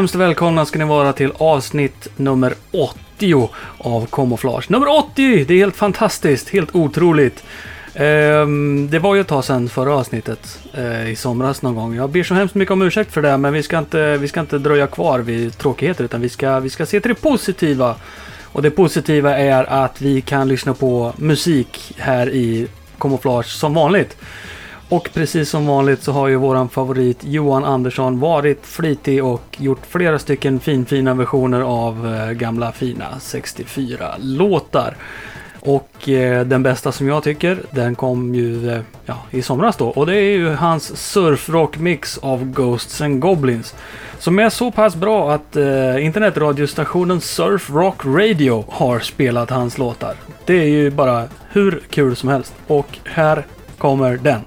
Hemskt välkomna ska ni vara till avsnitt nummer 80 av Camouflage. Nummer 80! Det är helt fantastiskt, helt otroligt. Ehm, det var ju ett tag sedan förra avsnittet eh, i somras någon gång. Jag ber så hemskt mycket om ursäkt för det, men vi ska inte, vi ska inte dröja kvar vid tråkigheter utan vi ska, vi ska se till det positiva. Och det positiva är att vi kan lyssna på musik här i Camouflage som vanligt. Och precis som vanligt så har ju våran favorit Johan Andersson varit flitig och gjort flera stycken finfina versioner av eh, gamla fina 64-låtar. Och eh, den bästa som jag tycker, den kom ju eh, ja, i somras då. Och det är ju hans Surfrockmix av Ghosts and Goblins. Som är så pass bra att eh, internetradiostationen Surf Rock Radio har spelat hans låtar. Det är ju bara hur kul som helst. Och här kommer den.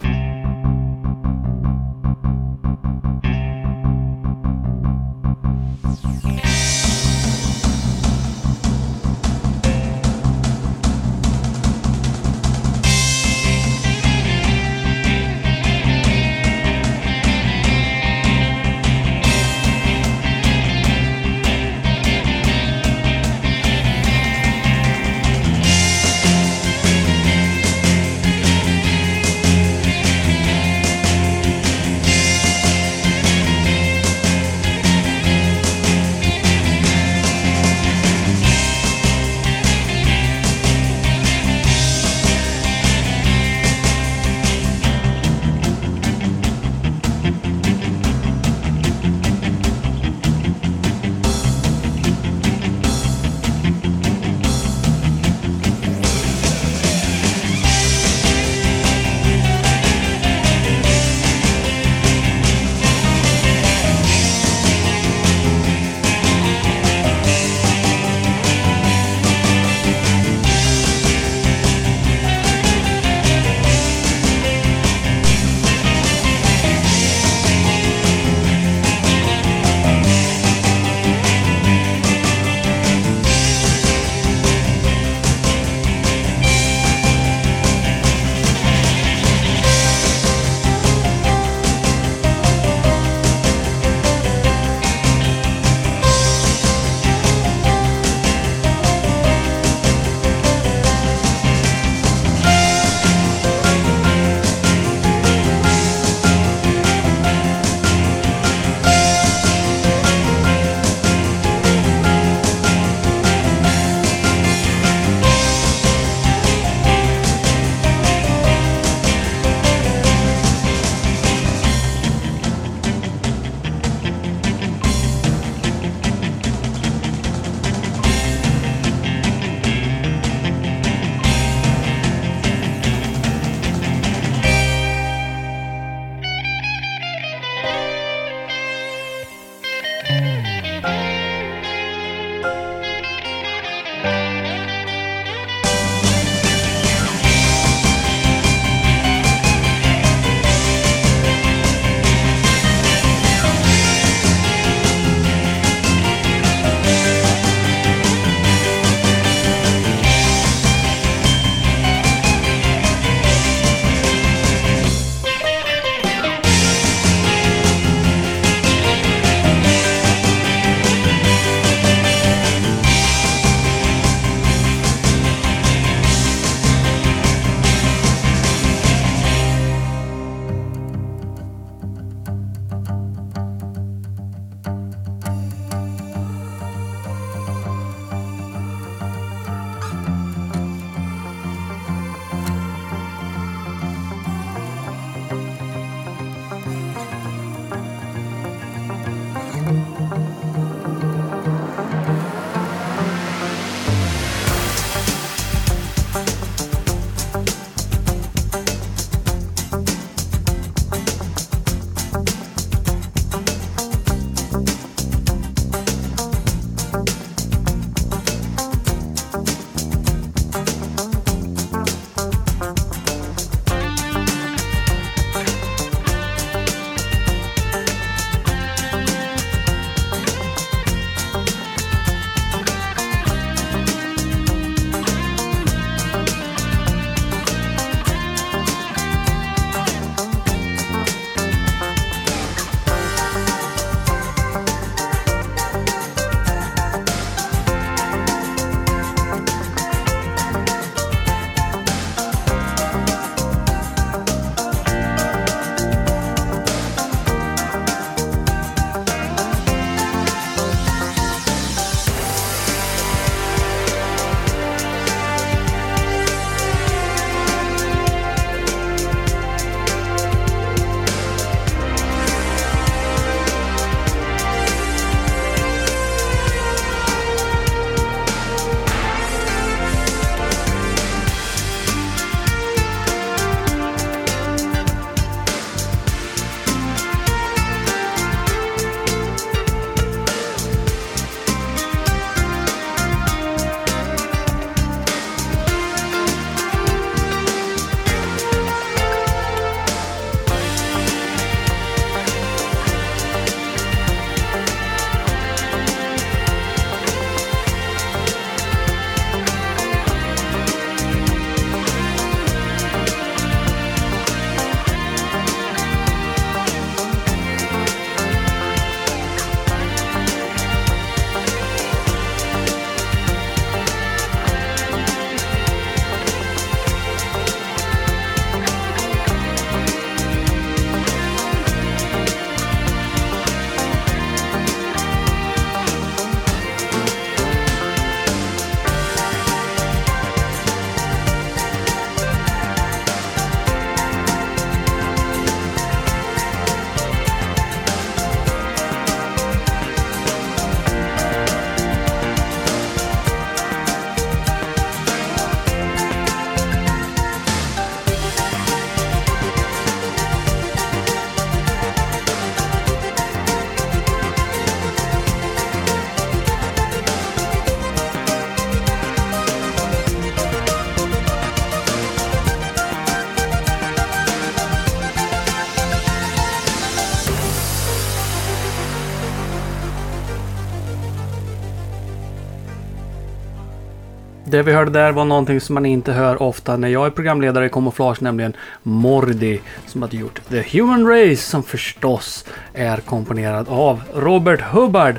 Det vi hörde där var någonting som man inte hör ofta när jag är programledare i Camouflage, nämligen Mordi som hade gjort The Human Race som förstås är komponerad av Robert Hubbard.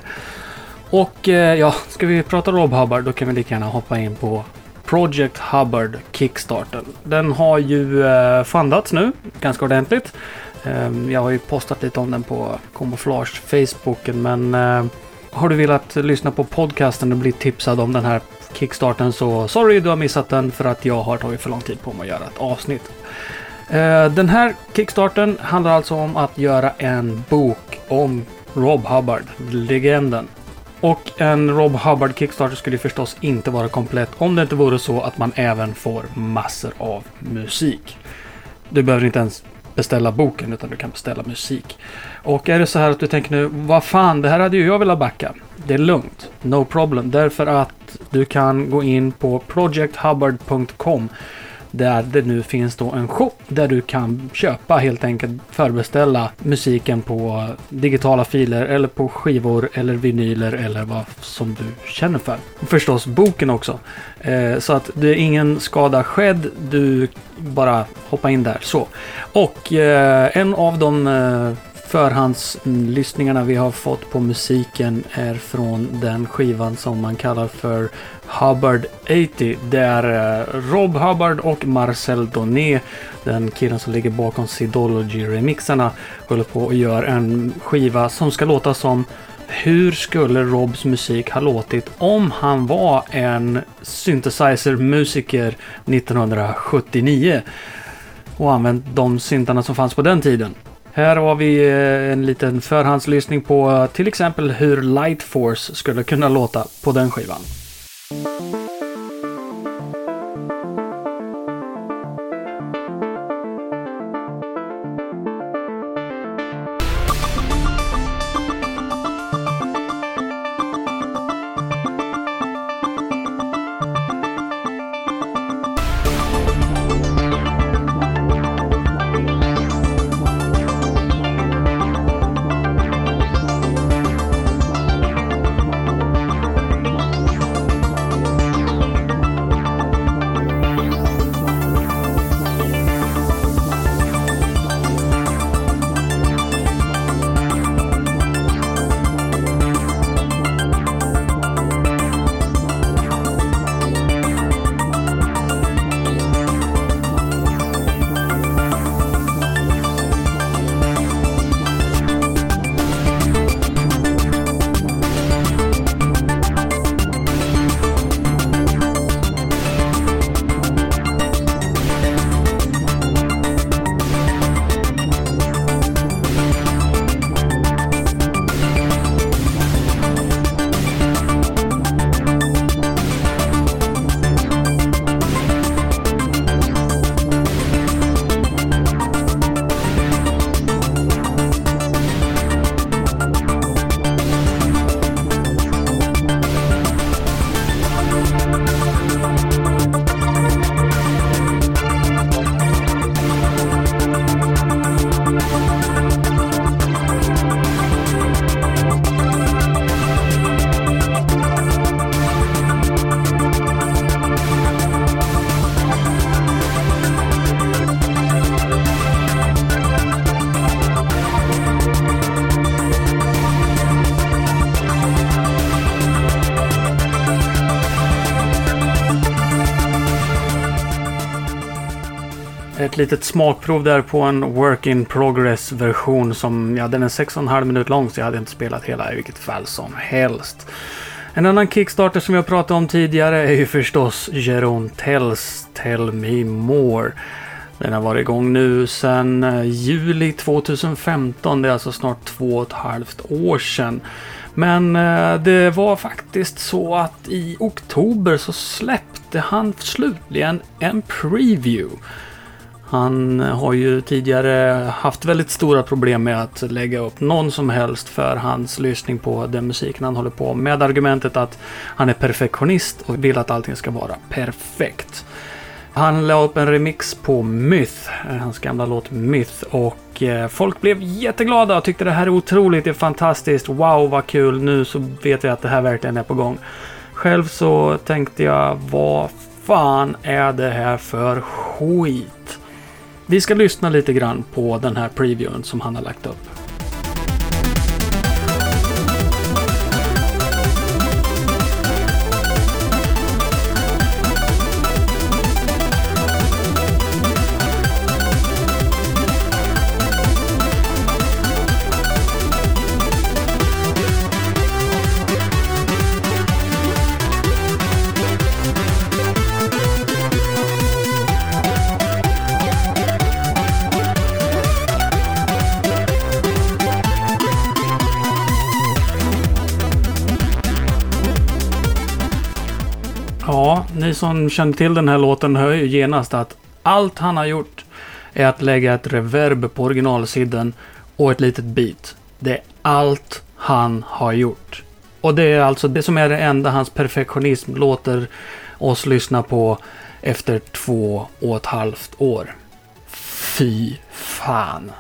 Och eh, ja, ska vi prata Rob Hubbard då kan vi lika gärna hoppa in på Project Hubbard Kickstarten. Den har ju eh, fundats nu ganska ordentligt. Ehm, jag har ju postat lite om den på Camouflage Facebooken men eh, har du velat lyssna på podcasten och bli tipsad om den här kickstarten så sorry du har missat den för att jag har tagit för lång tid på mig att göra ett avsnitt. Eh, den här kickstarten handlar alltså om att göra en bok om Rob Hubbard, legenden. Och en Rob Hubbard Kickstarter skulle förstås inte vara komplett om det inte vore så att man även får massor av musik. Du behöver inte ens beställa boken utan du kan beställa musik. Och är det så här att du tänker nu, vad fan, det här hade ju jag velat backa. Det är lugnt, no problem, därför att du kan gå in på projecthubbard.com där det nu finns då en shop där du kan köpa helt enkelt förbeställa musiken på digitala filer eller på skivor eller vinyler eller vad som du känner för. Förstås boken också. Eh, så att det är ingen skada skedd. Du bara hoppa in där så. Och eh, en av de eh, förhandslyssningarna vi har fått på musiken är från den skivan som man kallar för Hubbard 80. Där är eh, Rob Hubbard och Marcel Doné, den killen som ligger bakom Sidology-remixarna, håller på och gör en skiva som ska låta som hur skulle Robs musik ha låtit om han var en synthesizer-musiker 1979 och använt de syntarna som fanns på den tiden. Här har vi eh, en liten förhandslyssning på eh, till exempel hur Light Force skulle kunna låta på den skivan. Ett litet smakprov där på en work in progress version som, ja den är 6,5 minut lång så jag hade inte spelat hela i vilket fall som helst. En annan Kickstarter som jag pratade om tidigare är ju förstås Jeroen Tells Tell Me More. Den har varit igång nu sedan eh, juli 2015. Det är alltså snart två och ett halvt år sedan. Men eh, det var faktiskt så att i oktober så släppte han slutligen en preview. Han har ju tidigare haft väldigt stora problem med att lägga upp någon som helst för hans lyssning på den musiken han håller på med. Argumentet att han är perfektionist och vill att allting ska vara perfekt. Han la upp en remix på Myth, hans gamla låt Myth och eh, folk blev jätteglada och tyckte det här är otroligt, det är fantastiskt, wow vad kul, nu så vet vi att det här verkligen är på gång. Själv så tänkte jag, vad fan är det här för skit? Vi ska lyssna lite grann på den här previewen som han har lagt upp. Ni som känner till den här låten hör ju genast att allt han har gjort är att lägga ett reverb på originalsidan och ett litet beat. Det är allt han har gjort. Och det är alltså det som är det enda hans perfektionism låter oss lyssna på efter två och ett halvt år. Fy fan.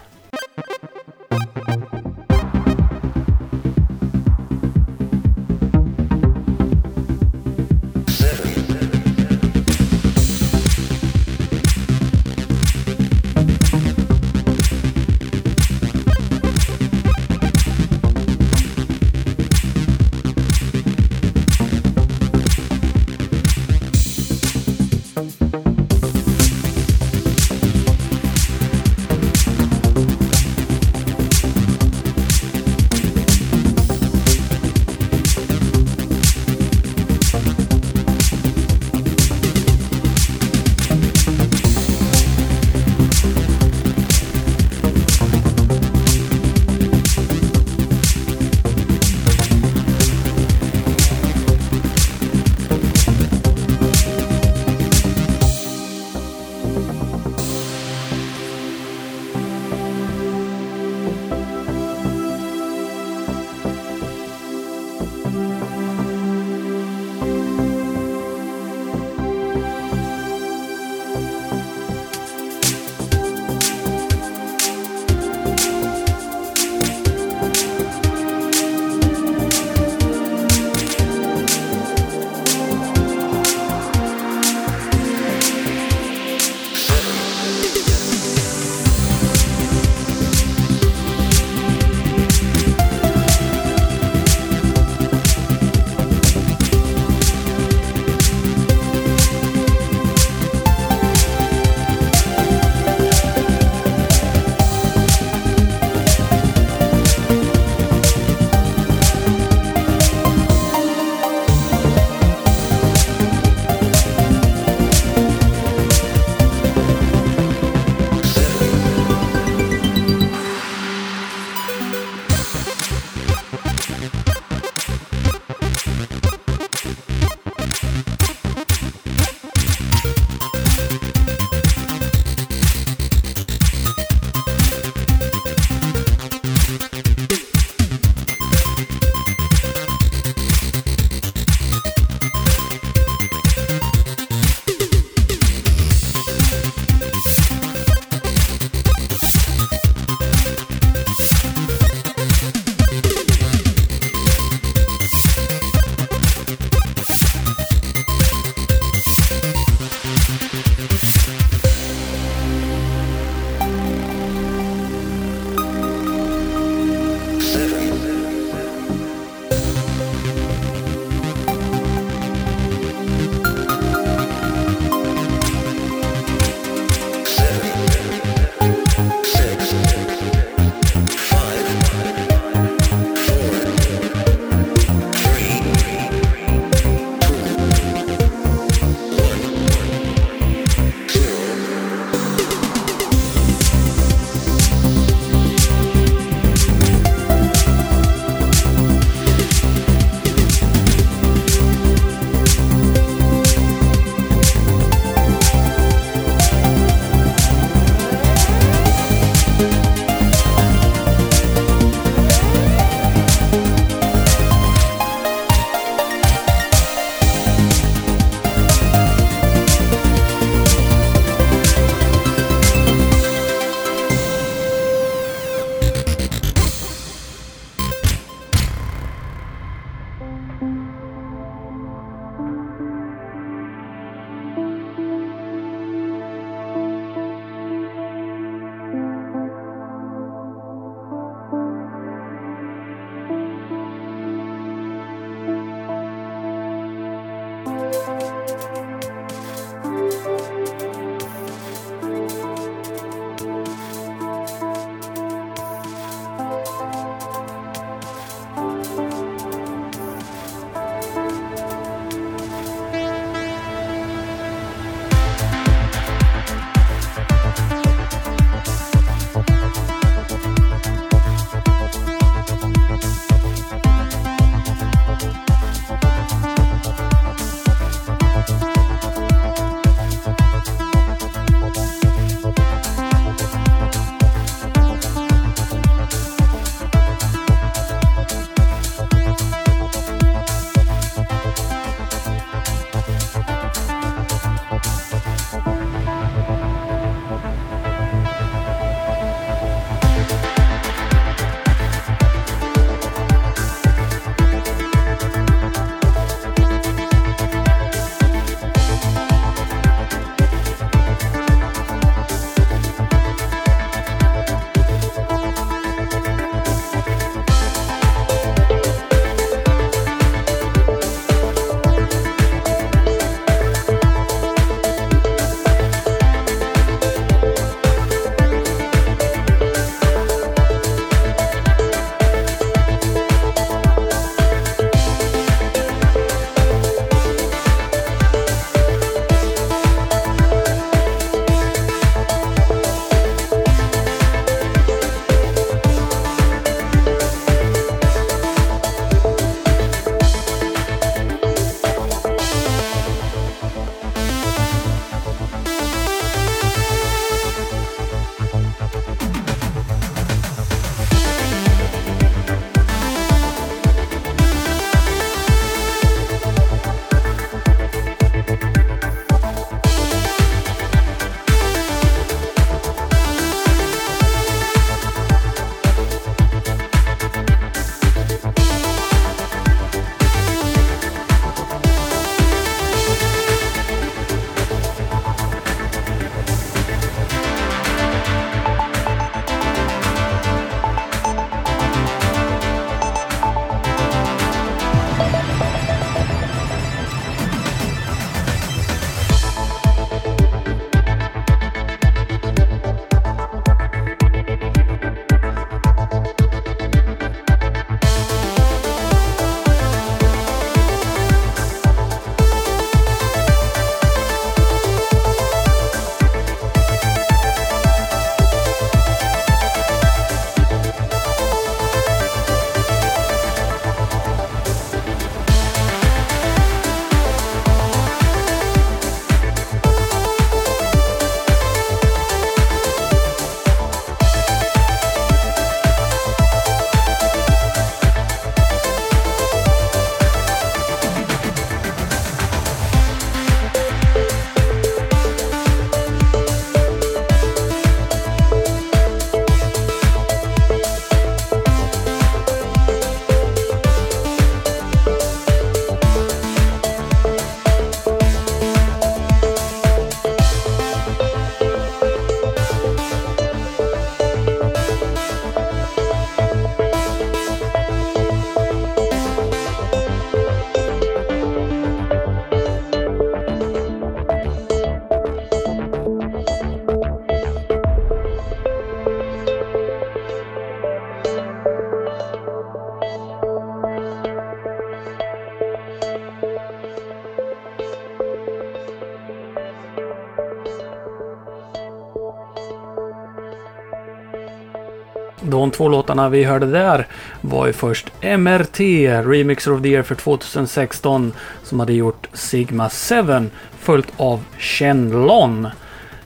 Två låtarna vi hörde där var ju först MRT, Remixer of the Year för 2016, som hade gjort Sigma 7, följt av Shenlon.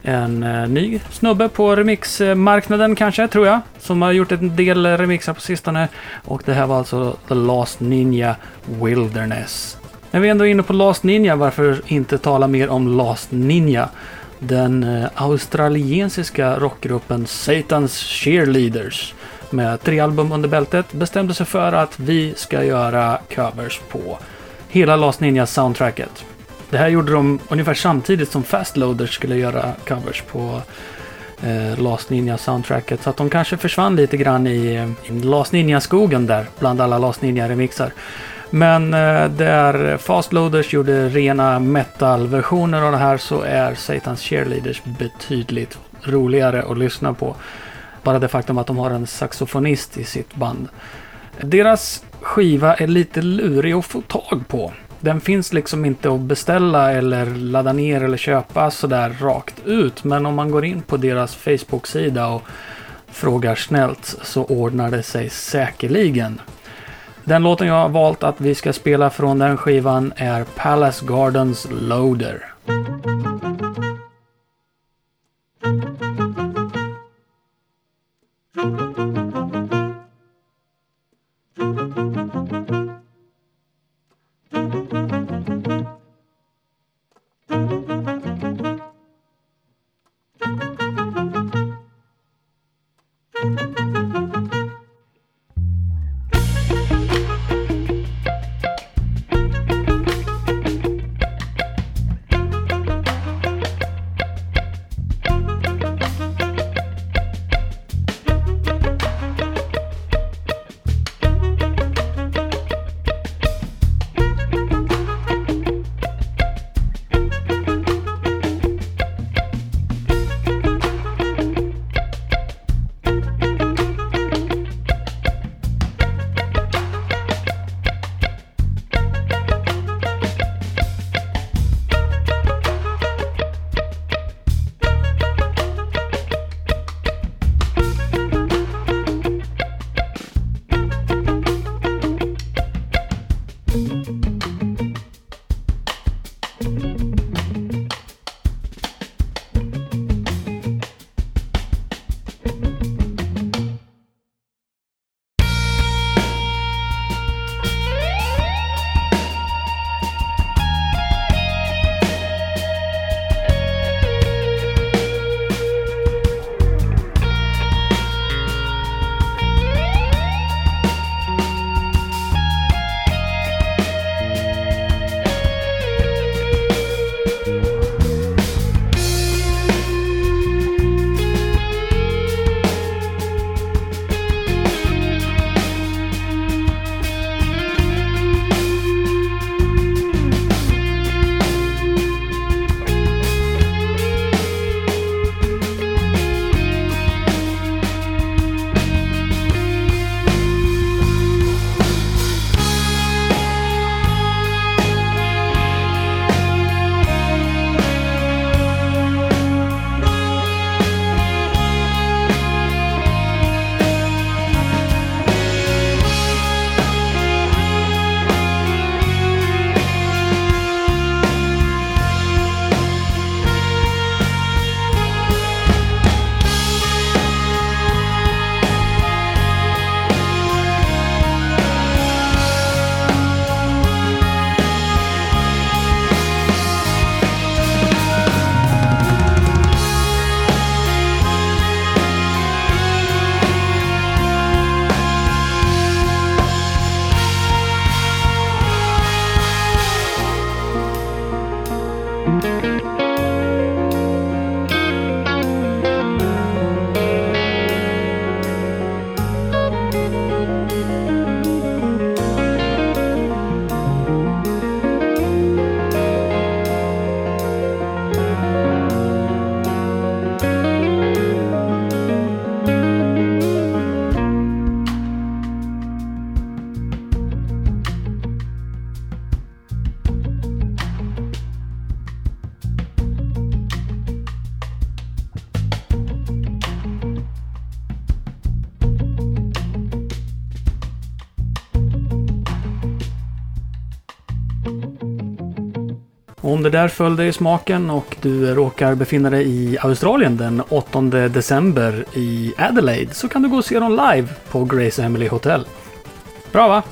En eh, ny snubbe på remixmarknaden kanske, tror jag, som har gjort en del remixar på sistone. Och det här var alltså The Last Ninja Wilderness. När vi ändå är inne på Last Ninja, varför inte tala mer om Last Ninja? Den eh, australiensiska rockgruppen Satans Cheerleaders med tre album under bältet bestämde sig för att vi ska göra covers på hela Last Ninja soundtracket. Det här gjorde de ungefär samtidigt som Fastloaders skulle göra covers på eh, Last Ninja soundtracket. Så att de kanske försvann lite grann i, i Last Ninja-skogen där bland alla Last Ninja-remixar. Men eh, där Fastloaders gjorde rena metal-versioner av det här så är Satans Cheerleaders betydligt roligare att lyssna på. Bara det faktum att de har en saxofonist i sitt band. Deras skiva är lite lurig att få tag på. Den finns liksom inte att beställa eller ladda ner eller köpa sådär rakt ut. Men om man går in på deras Facebook-sida och frågar snällt så ordnar det sig säkerligen. Den låten jag har valt att vi ska spela från den skivan är Palace Gardens Loader. Det där föll dig i smaken och du råkar befinna dig i Australien den 8 december i Adelaide så kan du gå och se dem live på Grace Emily Hotel. Bra va?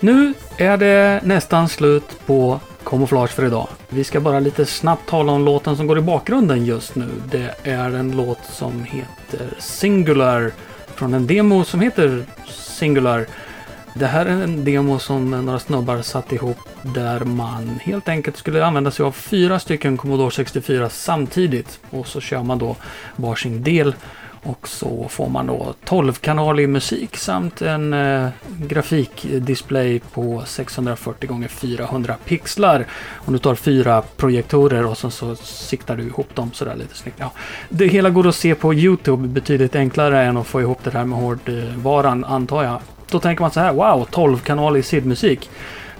Nu är det nästan slut på Kamouflage för idag. Vi ska bara lite snabbt tala om låten som går i bakgrunden just nu. Det är en låt som heter Singular från en demo som heter Singular. Det här är en demo som några snubbar satt ihop där man helt enkelt skulle använda sig av fyra stycken Commodore 64 samtidigt. Och så kör man då varsin del och så får man då 12-kanalig musik samt en eh, grafikdisplay på 640 x 400 pixlar. Om du tar fyra projektorer och sen så siktar du ihop dem sådär lite snyggt. Ja, det hela går att se på YouTube betydligt enklare än att få ihop det här med hårdvaran antar jag. Då tänker man så här, wow, 12-kanalig SID-musik.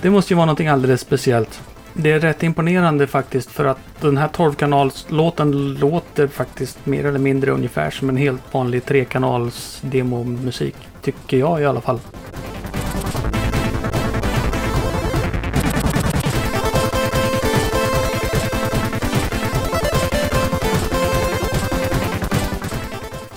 Det måste ju vara någonting alldeles speciellt. Det är rätt imponerande faktiskt för att den här 12-kanalslåten låter faktiskt mer eller mindre ungefär som en helt vanlig trekanals demomusik. Tycker jag i alla fall.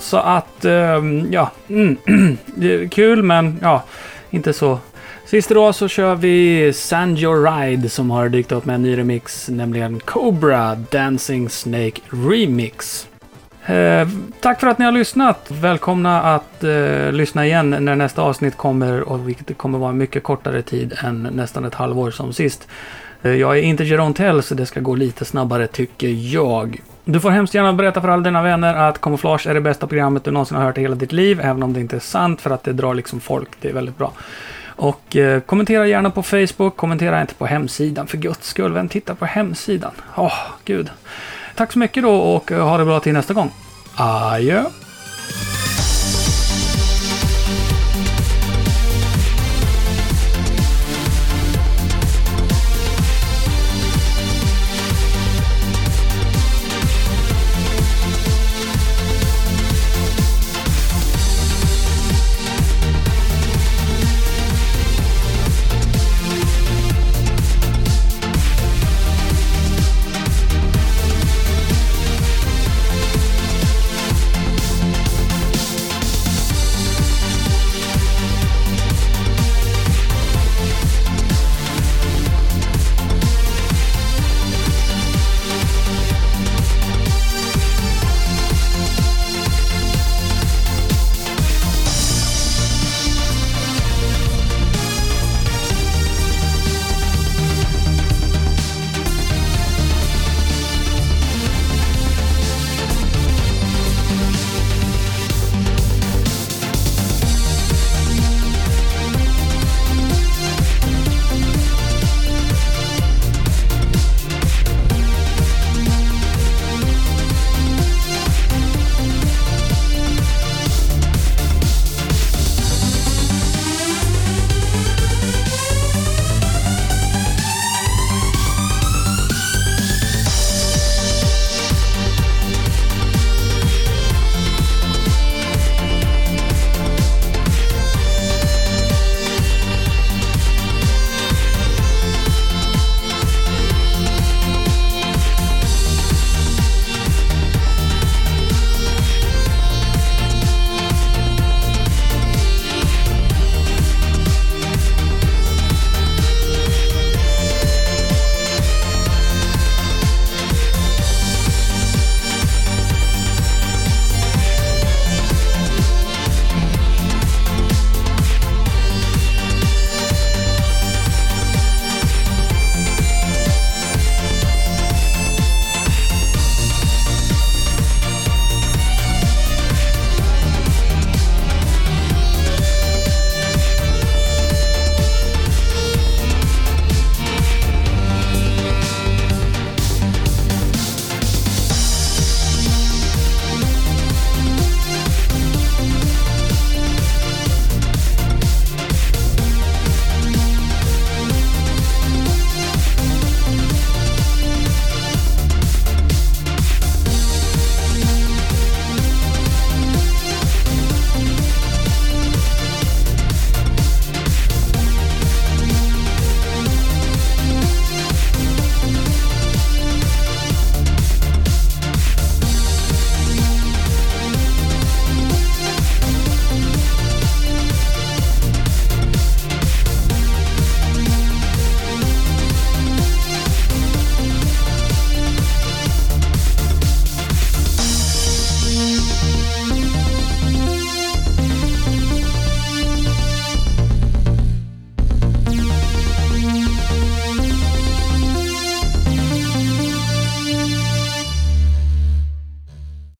Så att, ehm, ja, mm, det är kul men ja, inte så Sist idag så kör vi Sand Your Ride som har dykt upp med en ny remix, nämligen Cobra Dancing Snake Remix. Eh, tack för att ni har lyssnat. Välkomna att eh, lyssna igen när nästa avsnitt kommer och vilket kommer vara mycket kortare tid än nästan ett halvår som sist. Eh, jag är inte Geron Tell så det ska gå lite snabbare tycker jag. Du får hemskt gärna berätta för alla dina vänner att Camouflage är det bästa programmet du någonsin har hört i hela ditt liv, även om det inte är sant för att det drar liksom folk. Det är väldigt bra. Och eh, kommentera gärna på Facebook, kommentera inte på hemsidan för guds skull. Vem tittar på hemsidan? Åh, oh, gud. Tack så mycket då och eh, ha det bra till nästa gång. Adjö!